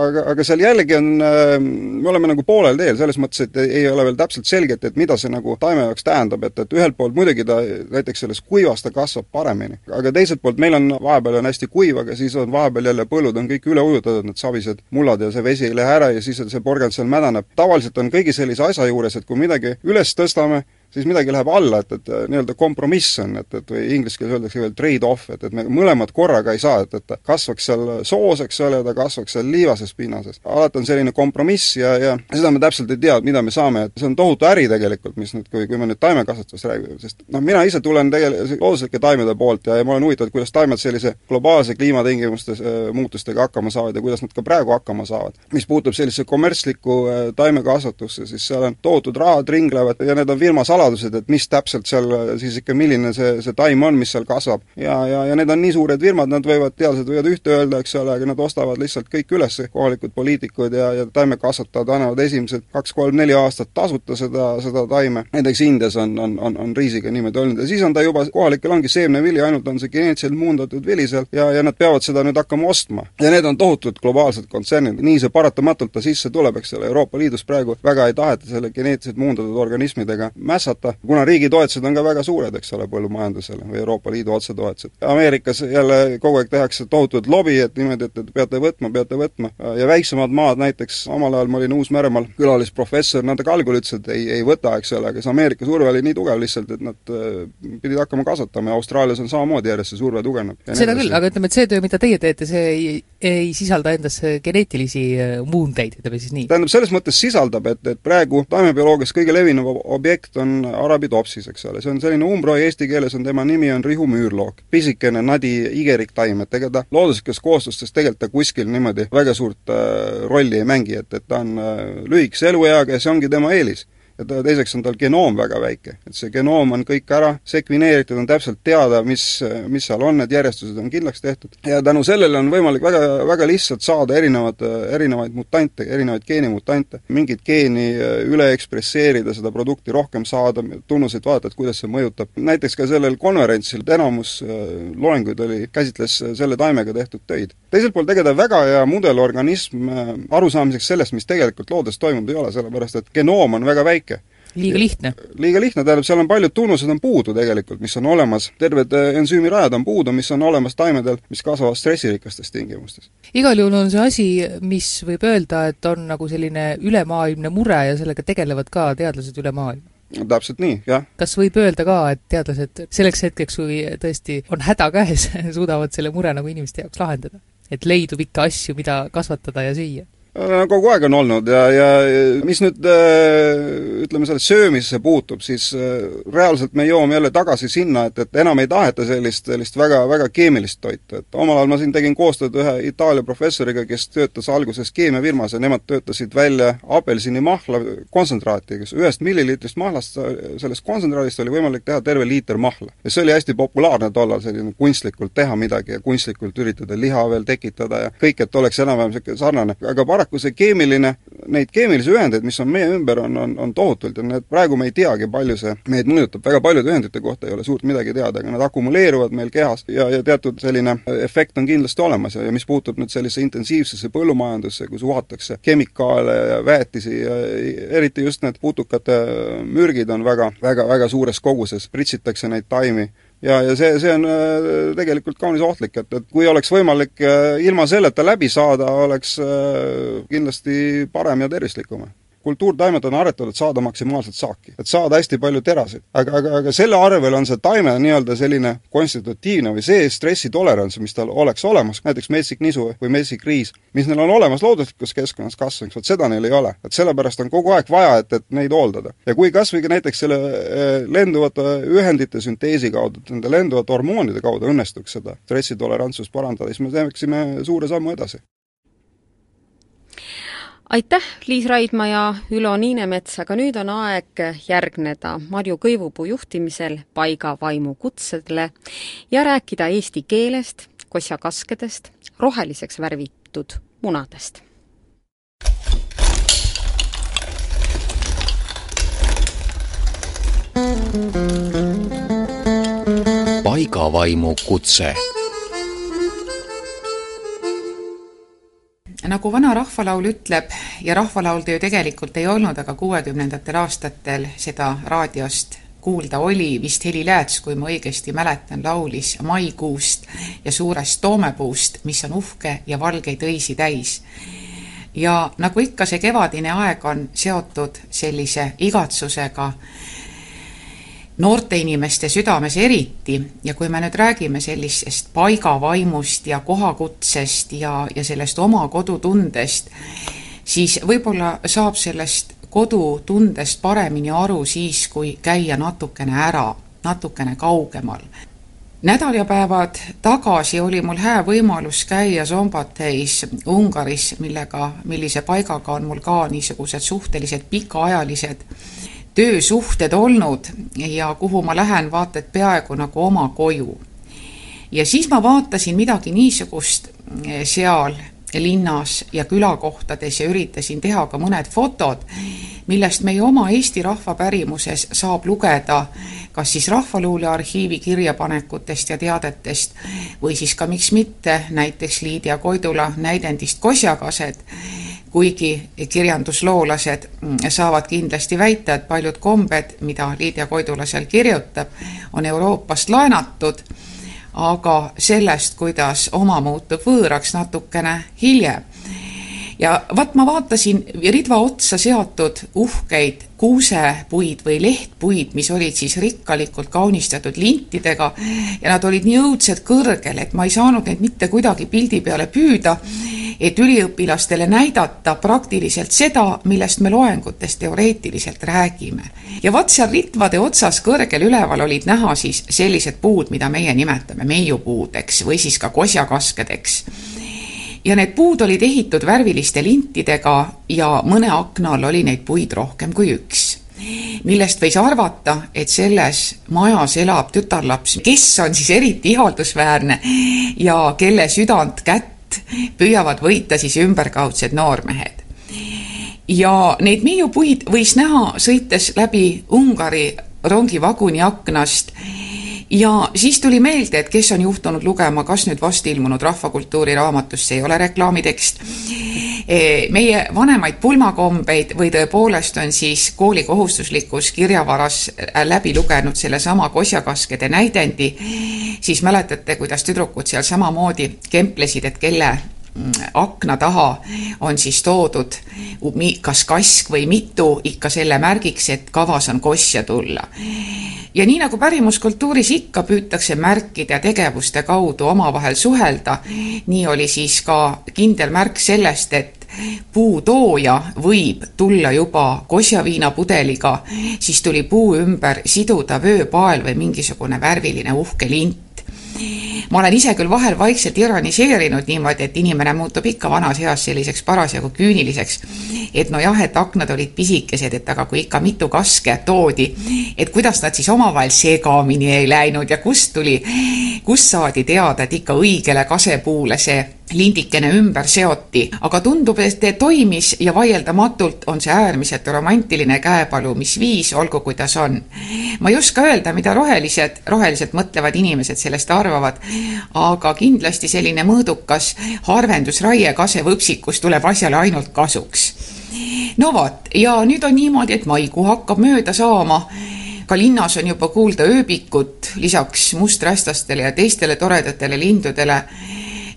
aga, aga seal jällegi on, me oleme nagu poolel teel, selles mõttes, et ei ole veel täpselt selget, et mida see nagu taime jaoks tähendab, et, et ühelt poolt muidugi ta näiteks selles kuivas ta kasvab paremini, aga teiselt poolt meil on, vahepeal on hästi kuiv, aga siis on vahepeal jälle põllud on kõik üle ujutatud, need savised mullad ja see vesi ei lähe ära ja siis see porgand seal mädaneb. tavaliselt on kõigi sellise asja juures, et kui midagi üles tõstame, siis midagi läheb alla, et, et nii-öelda kompromiss on, et, et või inglise keeles öeldakse veel trade-off, et, et me mõlemad korraga ei saa, et, et kasvaks seal soos, eks ole, ta kasvaks seal liivases pinnases. alati on selline kompromiss ja, ja seda me täpselt ei tea, mida me saame, et see on tohutu äri tegelikult, mis nüüd, kui, kui me nüüd taimekasvatusest räägime, sest noh, mina ise tulen tegelikult looduslike taimede poolt ja, ja ma olen huvitatud, kuidas taimed sellise globaalse kliimatingimustes äh, muutustega hakkama saavad ja kuidas nad ka praegu hakkama saavad. mis puutub sellisesse kommertslikku äh, taimekasvatusse, siis seal on tohutud rahad ringlevad ja need on firma saladused, saladused, et mis täpselt seal siis ikka, milline see, see taim on, mis seal kasvab. ja, ja, ja need on nii suured firmad, nad võivad, teadlased võivad ühte öelda, eks ole, aga nad ostavad lihtsalt kõik üles, kohalikud poliitikud ja, ja taimekasvatajad annavad esimesed kaks-kolm-neli aastat tasuta seda, seda taime. näiteks Indias on, on, on, on riisiga niimoodi olnud ja siis on ta juba, kohalikel ongi seemnevili, ainult on see geneetiliselt muundatud vili seal ja, ja nad peavad seda nüüd hakkama ostma. ja need on tohutud globaalsed kontsernid, nii see paratamatult ta sisse tuleb, eks ole, Euroopa Liidus praegu väga ei taheta selle geneetiliselt muundatud organismidega mässata, mässata, kuna riigi toetused on ka väga suured, eks ole, põllumajandusele või Euroopa Liidu otsetoetused. Ameerikas jälle kogu aeg tehakse tohutut lobi, et niimoodi, et, et peate võtma, peate võtma, ja väiksemad maad, näiteks omal ajal ma olin Uus-Meremaal külalisprofessor, nad algul ütlesid, et ei, ei võta, eks ole, aga see Ameerika surve oli nii tugev lihtsalt, et nad äh, pidid hakkama kasvatama ja Austraalias on samamoodi järjest see surve tugevneb. seda küll, aga ütleme, et see töö, mida teie teete, see ei, ei sisalda endas geneetilisi äh, muundeid, ütleme siis nii? tähendab, selles mõttes sisaldab, et, et praegu taimebioloogias kõige levinum objekt on on arabidopsis, eks ole, see on selline umbroi, eesti keeles on tema nimi on Rihu müürlook. pisikene nadi igerik taim, et ega ta looduslikes kooslustes tegelikult ta kuskil niimoodi väga suurt äh, rolli ei mängi, et, et ta on äh, lühikese elueaga ja see ongi tema eelis ja ta, teiseks on tal genoom väga väike. et see genoom on kõik ära sekvineeritud, on täpselt teada, mis, mis seal on, need järjestused on kindlaks tehtud. ja tänu sellele on võimalik väga, väga lihtsalt saada erinevad, erinevaid mutante, erinevaid geenimutante. mingit geeni üle ekspresseerida, seda produkti rohkem saada, tunnuseid vaadata, et kuidas see mõjutab. näiteks ka sellel konverentsil enamus äh, loenguid oli, käsitles selle taimega tehtud töid. teiselt poolt tegelikult väga hea mudelorganism äh, arusaamiseks sellest, mis tegelikult loodes toimub, ei ole, sellepärast et genoom on väga väike. Liiga lihtne? liiga lihtne, tähendab, seal on paljud tunnused on puudu tegelikult, mis on olemas, terved äh, ensüümirajad on puudu, mis on olemas taimedel, mis kasvavad stressirikastes tingimustes. igal juhul on see asi, mis võib öelda, et on nagu selline ülemaailmne mure ja sellega tegelevad ka teadlased üle maailma no täpselt nii, jah. kas võib öelda ka, et teadlased selleks hetkeks, kui tõesti on häda käes *laughs* suudavad selle mure nagu inimeste jaoks lahendada? et leidub ikka asju, mida kasvatada ja süüa? Kogu aeg on olnud ja, ja mis nüüd äh, ütleme, selle söömisesse puutub, siis äh, reaalselt me jõuame jälle tagasi sinna, et, et enam ei taheta sellist, sellist väga, väga keemilist toitu, et omal ajal ma siin tegin koostööd ühe Itaalia professoriga, kes töötas alguses keemiafirmas ja nemad töötasid välja apelsinimahla kontsentraati, kes ühest milliliitrist mahlast, sellest kontsentraadist oli võimalik teha terve liiter mahla. ja see oli hästi populaarne tollal, selline kunstlikult teha midagi ja kunstlikult üritada liha veel tekitada ja kõik, et oleks enam-vähem niisugune sarnane, aga paraku paraku see keemiline, neid keemilisi ühendeid, mis on meie ümber, on, on, on tohutult ja need, praegu me ei teagi, palju see meid mõjutab, väga paljude ühendite kohta ei ole suurt midagi teada, aga nad akumuleeruvad meil kehas ja, ja teatud selline efekt on kindlasti olemas ja, ja mis puutub nüüd sellisesse intensiivsesse põllumajandusse, kus uhatakse kemikaale ja väetisi ja eriti just need putukate mürgid on väga, väga, väga suures koguses, pritsitakse neid taimi ja, ja see, see on äh, tegelikult kaunis ohtlik, et, et kui oleks võimalik äh, ilma selleta läbi saada, oleks äh, kindlasti parem ja tervislikum kultuurtaimed on aretatud, et saada maksimaalselt saaki, et saada hästi palju teraseid. aga, aga, aga selle arvel on see taime nii-öelda selline konstitutiivne või see stressitolerants, mis tal oleks olemas, näiteks metsik nisu või metsik riis, mis neil on olemas looduslikus keskkonnas kasvamiseks, vot seda neil ei ole. et sellepärast on kogu aeg vaja, et, et neid hooldada. ja kui kas või ka näiteks selle eh, lenduvate ühendite sünteesi kaudu, nende lenduvate hormoonide kaudu õnnestuks seda stressitolerantsust parandada, siis me teeksime suure sammu edasi aitäh, Liis Raidma ja Ülo Niinemets, aga nüüd on aeg järgneda Marju Kõivupuu juhtimisel paiga vaimu kutsele ja rääkida eesti keelest, kossakaskedest, roheliseks värvitud munadest. paigavaimu kutse nagu vana rahvalaul ütleb ja rahvalaul ta ju tegelikult ei olnud, aga kuuekümnendatel aastatel seda raadiost kuulda oli, vist Heli Lääts, kui ma õigesti mäletan, laulis maikuust ja suurest toomepuust, mis on uhke ja valgeid õisi täis. ja nagu ikka, see kevadine aeg on seotud sellise igatsusega noorte inimeste südames eriti ja kui me nüüd räägime sellisest paigavaimust ja kohakutsest ja, ja sellest oma kodutundest, siis võib-olla saab sellest kodutundest paremini aru siis, kui käia natukene ära, natukene kaugemal. nädalapäevad tagasi oli mul hää võimalus käia Zombateis Ungaris, millega, millise paigaga on mul ka niisugused suhteliselt pikaajalised töösuhted olnud ja kuhu ma lähen vaata et peaaegu nagu oma koju. ja siis ma vaatasin midagi niisugust eh, seal linnas ja külakohtades ja üritasin teha ka mõned fotod, millest meie oma Eesti rahva pärimuses saab lugeda kas siis Rahvaluule arhiivi kirjapanekutest ja teadetest või siis ka miks mitte näiteks Liidia Koidula näidendist Kosjakased kuigi kirjandusloolased mm, saavad kindlasti väita, et paljud kombed, mida Liidia Koidula seal kirjutab, on Euroopast laenatud, aga sellest, kuidas oma muutub võõraks natukene hiljem ja vaat ma vaatasin ridva otsa seatud uhkeid kuusepuid või lehtpuid, mis olid siis rikkalikult kaunistatud lintidega ja nad olid nii õudselt kõrgel, et ma ei saanud neid mitte kuidagi pildi peale püüda et üliõpilastele näidata praktiliselt seda, millest me loengutes teoreetiliselt räägime. ja vot seal ritvade otsas kõrgel üleval olid näha siis sellised puud, mida meie nimetame meiupuudeks või siis ka kosjakaskedeks ja need puud olid ehitud värviliste lintidega ja mõne akna all oli neid puid rohkem kui üks millest võis arvata, et selles majas elab tütarlaps, kes on siis eriti ihaldusväärne ja kelle südant, kätt püüavad võita siis ümberkaudsed noormehed. ja neid meiupuid võis näha, sõites läbi Ungari rongivaguni aknast ja siis tuli meelde, et kes on juhtunud lugema, kas nüüd vast ilmunud Rahvakultuuri raamatust, see ei ole reklaamitekst, e, meie vanemaid pulmakombeid või tõepoolest on siis kooli kohustuslikus kirjavaras läbi lugenud sellesama kosjakaskede näidendi, siis mäletate, kuidas tüdrukud seal samamoodi kemplesid, et kelle akna taha on siis toodud kas kask või mitu ikka selle märgiks, et kavas on kosja tulla. ja nii nagu pärimuskultuuris ikka püütakse märkide ja tegevuste kaudu omavahel suhelda, nii oli siis ka kindel märk sellest, et puutooja võib tulla juba kosjaviinapudeliga, siis tuli puu ümber siduda vööpael või mingisugune värviline uhke lint ma olen ise küll vahel vaikselt ironiseerinud niimoodi, et inimene muutub ikka vanas eas selliseks parasjagu küüniliseks. et nojah, et aknad olid pisikesed, et aga kui ikka mitu kaske toodi, et kuidas nad siis omavahel segamini ei läinud ja kust tuli, kust saadi teada, et ikka õigele kasepuule see lindikene ümber seoti, aga tundub, et toimis ja vaieldamatult on see äärmiselt romantiline käepalumisviis, olgu kuidas on. ma ei oska öelda, mida rohelised, roheliselt mõtlevad inimesed sellest arvavad, aga kindlasti selline mõõdukas harvendusraie kasevõpsikus tuleb asjale ainult kasuks. no vot, ja nüüd on niimoodi, et maikuu hakkab mööda saama. Ka linnas on juba kuulda ööbikut lisaks musträstastele ja teistele toredatele lindudele.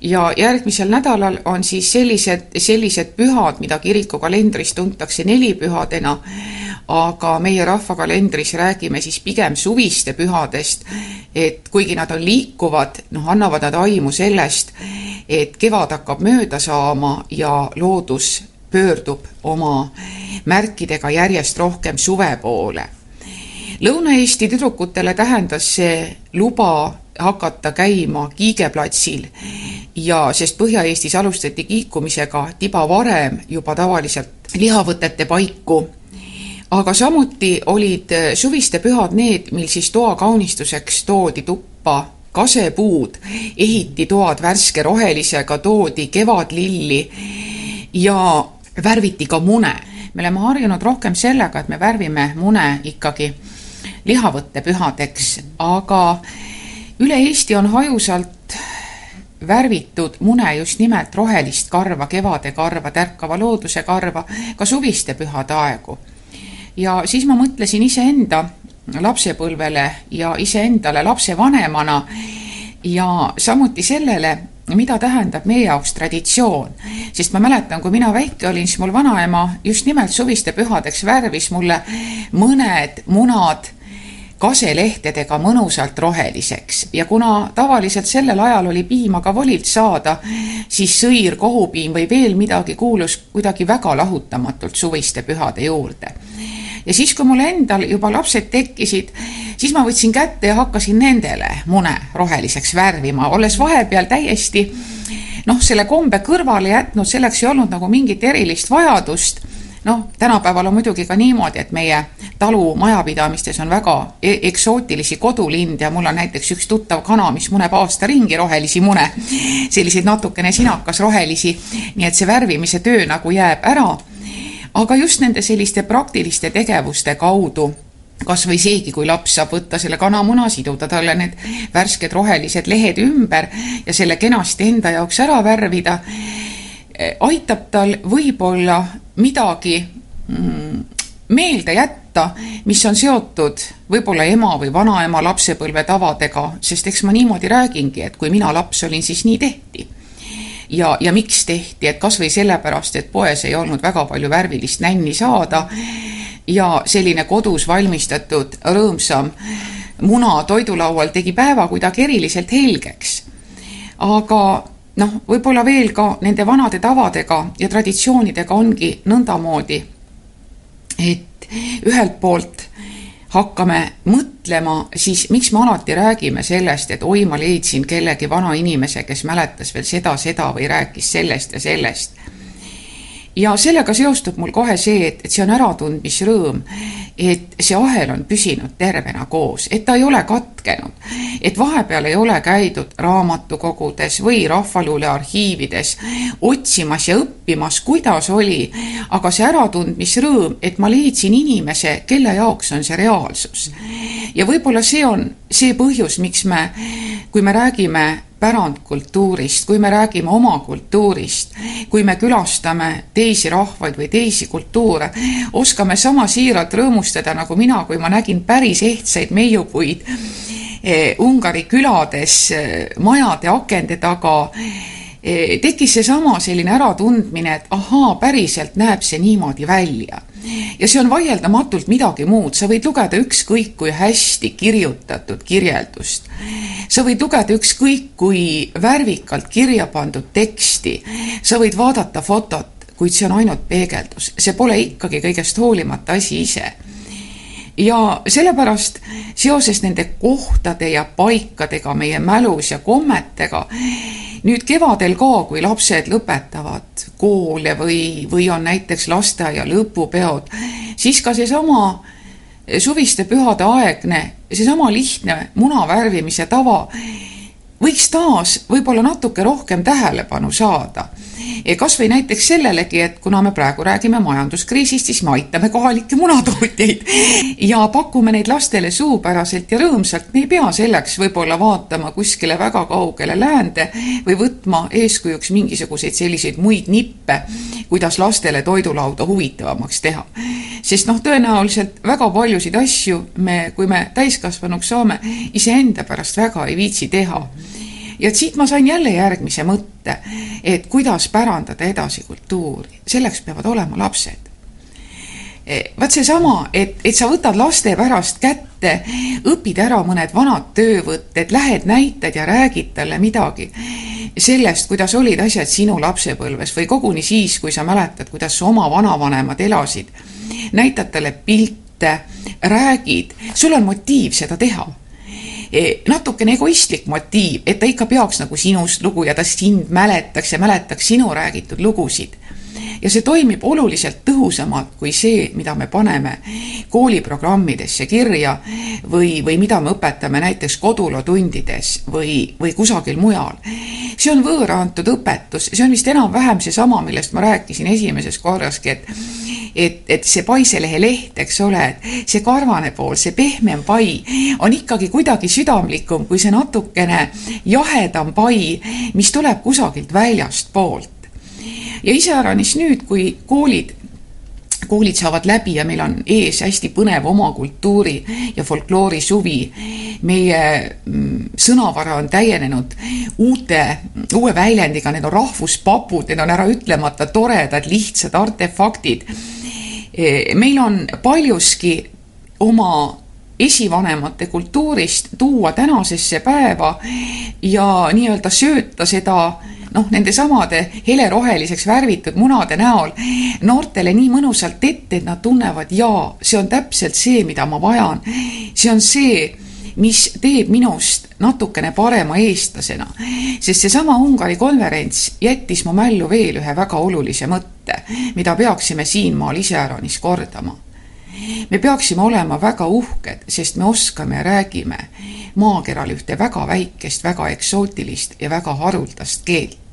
Ja järgmisel nädalal on siis sellised, sellised pühad, mida kirikukalendris tuntakse nelipühadena, aga meie rahvakalendris räägime siis pigem suviste pühadest, et kuigi nad on liikuvad, noh, annavad nad aimu sellest, et kevad hakkab mööda saama ja loodus pöördub oma märkidega järjest rohkem suve poole. Lõuna-Eesti tüdrukutele tähendas see luba hakata käima Kiigeplatsil ja sest Põhja-Eestis alustati kiikumisega tiba varem juba tavaliselt lihavõtete paiku, aga samuti olid suviste pühad need, mil siis toa kaunistuseks toodi tuppa kasepuud, ehiti toad värske rohelisega, toodi kevadlilli ja värviti ka mune. me oleme harjunud rohkem sellega, et me värvime mune ikkagi lihavõttepühadeks, aga üle Eesti on hajusalt värvitud mune just nimelt rohelist karva, kevade karva, tärkava looduse karva, ka suviste pühade aegu. Ja siis ma mõtlesin iseenda lapsepõlvele ja iseendale lapsevanemana ja samuti sellele, mida tähendab meie jaoks traditsioon. sest ma mäletan, kui mina väike olin, siis mul vanaema just nimelt suviste pühadeks värvis mulle mõned munad kaselehtedega mõnusalt roheliseks ja kuna tavaliselt sellel ajal oli piima ka volilt saada, siis sõir, kohupiim või veel midagi kuulus kuidagi väga lahutamatult suviste pühade juurde. ja siis, kui mul endal juba lapsed tekkisid, siis ma võtsin kätte ja hakkasin nendele mune roheliseks värvima, olles vahepeal täiesti noh, selle kombe kõrvale jätnud, selleks ei olnud nagu mingit erilist vajadust noh, tänapäeval on muidugi ka niimoodi, et meie talumajapidamistes on väga e eksootilisi kodulinde ja mul on näiteks üks tuttav kana, mis muneb aasta ringi rohelisi mune, selliseid natukene sinakas rohelisi, nii et see värvimise töö nagu jääb ära. aga just nende selliste praktiliste tegevuste kaudu kas või seegi, kui laps saab võtta selle kanamuna, siduda talle need värsked rohelised lehed ümber ja selle kenasti enda jaoks ära värvida, aitab tal võib-olla midagi mm, meelde jätta, mis on seotud võib-olla ema või vanaema lapsepõlve tavadega, sest eks ma niimoodi räägingi, et kui mina laps olin, siis nii tehti. ja, ja miks tehti, et kas või sellepärast, et poes ei olnud väga palju värvilist nänni saada ja selline kodus valmistatud rõõmsam muna toidulaual tegi päeva kuidagi eriliselt helgeks. aga noh, võib-olla veel ka nende vanade tavadega ja traditsioonidega ongi nõndamoodi, et ühelt poolt hakkame mõtlema, siis miks me alati räägime sellest, et oi, ma leidsin kellegi vana inimese, kes mäletas veel seda, seda või rääkis sellest ja sellest. Ja sellega seostub mul kohe see, et, et see on äratundmisrõõm, et see ahel on püsinud tervena koos, et ta ei ole katkenud. et vahepeal ei ole käidud raamatukogudes või Rahvaluule arhiivides otsimas ja õppimas, kuidas oli, aga see äratundmisrõõm, et ma leidsin inimese, kelle jaoks on see reaalsus. ja võib-olla see on see põhjus, miks me, kui me räägime pärandkultuurist, kui me räägime oma kultuurist, kui me külastame teisi rahvaid või teisi kultuure, oskame sama siiralt rõõmustada nagu mina, kui ma nägin päris ehtsaid meiupuid eh, Ungari külades eh, majade akende taga eh, tekkis seesama selline äratundmine, et ahaa, päriselt näeb see niimoodi välja. Ja see on vaieldamatult midagi muud, sa võid lugeda ükskõik kui hästi kirjutatud kirjeldust. sa võid lugeda ükskõik kui värvikalt kirja pandud teksti, sa võid vaadata fotot, kuid see on ainult peegeldus, see pole ikkagi kõigest hoolimata asi ise ja sellepärast seoses nende kohtade ja paikadega meie mälus ja kommetega nüüd kevadel ka, kui lapsed lõpetavad koole või, või on näiteks lasteaia lõpupeod, siis ka seesama suviste pühade aegne, seesama lihtne muna värvimise tava võiks taas võib-olla natuke rohkem tähelepanu saada kas või näiteks sellelegi, et kuna me praegu räägime majanduskriisist, siis me aitame kohalikke munatootjaid ja pakume neid lastele suupäraselt ja rõõmsalt. me ei pea selleks võib-olla vaatama kuskile väga kaugele läände või võtma eeskujuks mingisuguseid selliseid muid nippe, kuidas lastele toidulauda huvitavamaks teha. sest noh, tõenäoliselt väga paljusid asju me, kui me täiskasvanuks saame, iseenda pärast väga ei viitsi teha ja siit ma sain jälle järgmise mõtte, et kuidas pärandada edasi kultuuri, selleks peavad olema lapsed. E, vaat seesama, et, et sa võtad laste pärast kätte, õpid ära mõned vanad töövõtted, lähed näitad ja räägid talle midagi sellest, kuidas olid asjad sinu lapsepõlves või koguni siis, kui sa mäletad, kuidas su oma vanavanemad elasid. näitad talle pilte, räägid, sul on motiiv seda teha natukene egoistlik motiiv, et ta ikka peaks nagu sinust lugu ja ta sind mäletaks ja mäletaks sinu räägitud lugusid ja see toimib oluliselt tõhusamalt kui see, mida me paneme kooliprogrammidesse kirja või, või mida me õpetame näiteks kodulootundides või, või kusagil mujal. see on võõra antud õpetus, see on vist enam-vähem seesama, millest ma rääkisin esimeses korraski, et et, et see paiselehe leht, eks ole, et see karvane pool, see pehmem pai on ikkagi kuidagi südamlikum kui see natukene jahedam pai, mis tuleb kusagilt väljastpoolt. Ja iseäranis nüüd, kui koolid koolid saavad läbi ja meil on ees hästi põnev oma kultuuri ja folkloori suvi. meie mm, sõnavara on täienenud uute, uue väljendiga, need on rahvuspapud, need on äraütlemata toredad, lihtsad artefaktid Eh, meil on paljuski oma esivanemate kultuurist tuua tänasesse päeva ja nii-öelda sööta seda noh, nendesamade heleroheliseks värvitud munade näol noortele nii mõnusalt ette, et nad tunnevad, jaa, see on täpselt see, mida ma vajan. see on see, mis teeb minust natukene parema eestlasena. sest seesama Ungari konverents jättis mu mällu veel ühe väga olulise mõtte, mida peaksime siinmaal iseäranis kordama. me peaksime olema väga uhked, sest me oskame ja räägime maakeral ühte väga väikest, väga eksootilist ja väga haruldast keelt.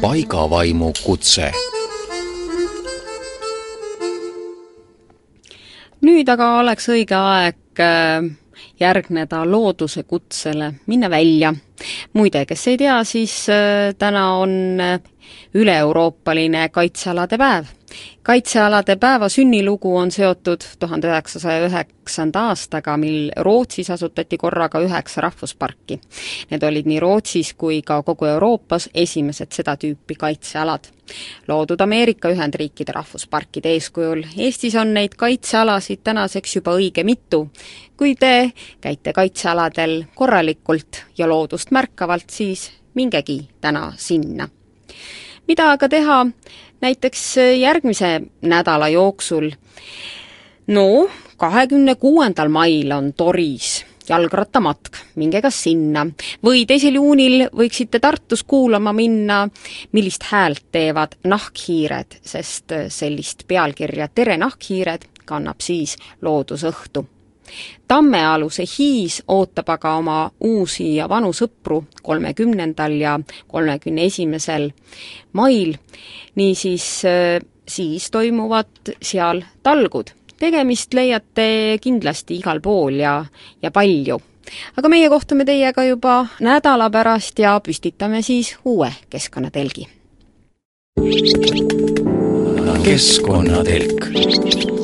Paigavaimu kutse nüüd aga oleks õige aeg äh, järgneda looduse kutsele, minna välja. muide, kes ei tea, siis äh, täna on äh, üle-euroopaline kaitsealade päev kaitsealade päeva sünnilugu on seotud tuhande üheksasaja üheksanda aastaga, mil Rootsis asutati korraga üheksa rahvusparki. Need olid nii Rootsis kui ka kogu Euroopas esimesed seda tüüpi kaitsealad. loodud Ameerika Ühendriikide rahvusparkide eeskujul, Eestis on neid kaitsealasid tänaseks juba õige mitu. kui te käite kaitsealadel korralikult ja loodust märkavalt, siis mingegi täna sinna mida aga teha näiteks äh, järgmise nädala jooksul. no kahekümne kuuendal mail on Toris jalgrattamatk, minge kas sinna. või teisel juunil võiksite Tartus kuulama minna, millist häält teevad nahkhiired, sest äh, sellist pealkirja Tere nahkhiired kannab siis Loodusõhtu Tammealuse Hiis ootab aga oma uusi ja vanu sõpru kolmekümnendal ja kolmekümne esimesel mail, niisiis äh, siis toimuvad seal talgud. tegemist leiate kindlasti igal pool ja, ja palju. aga meie kohtume teiega juba nädala pärast ja püstitame siis uue keskkonnatelgi. keskkonnatelk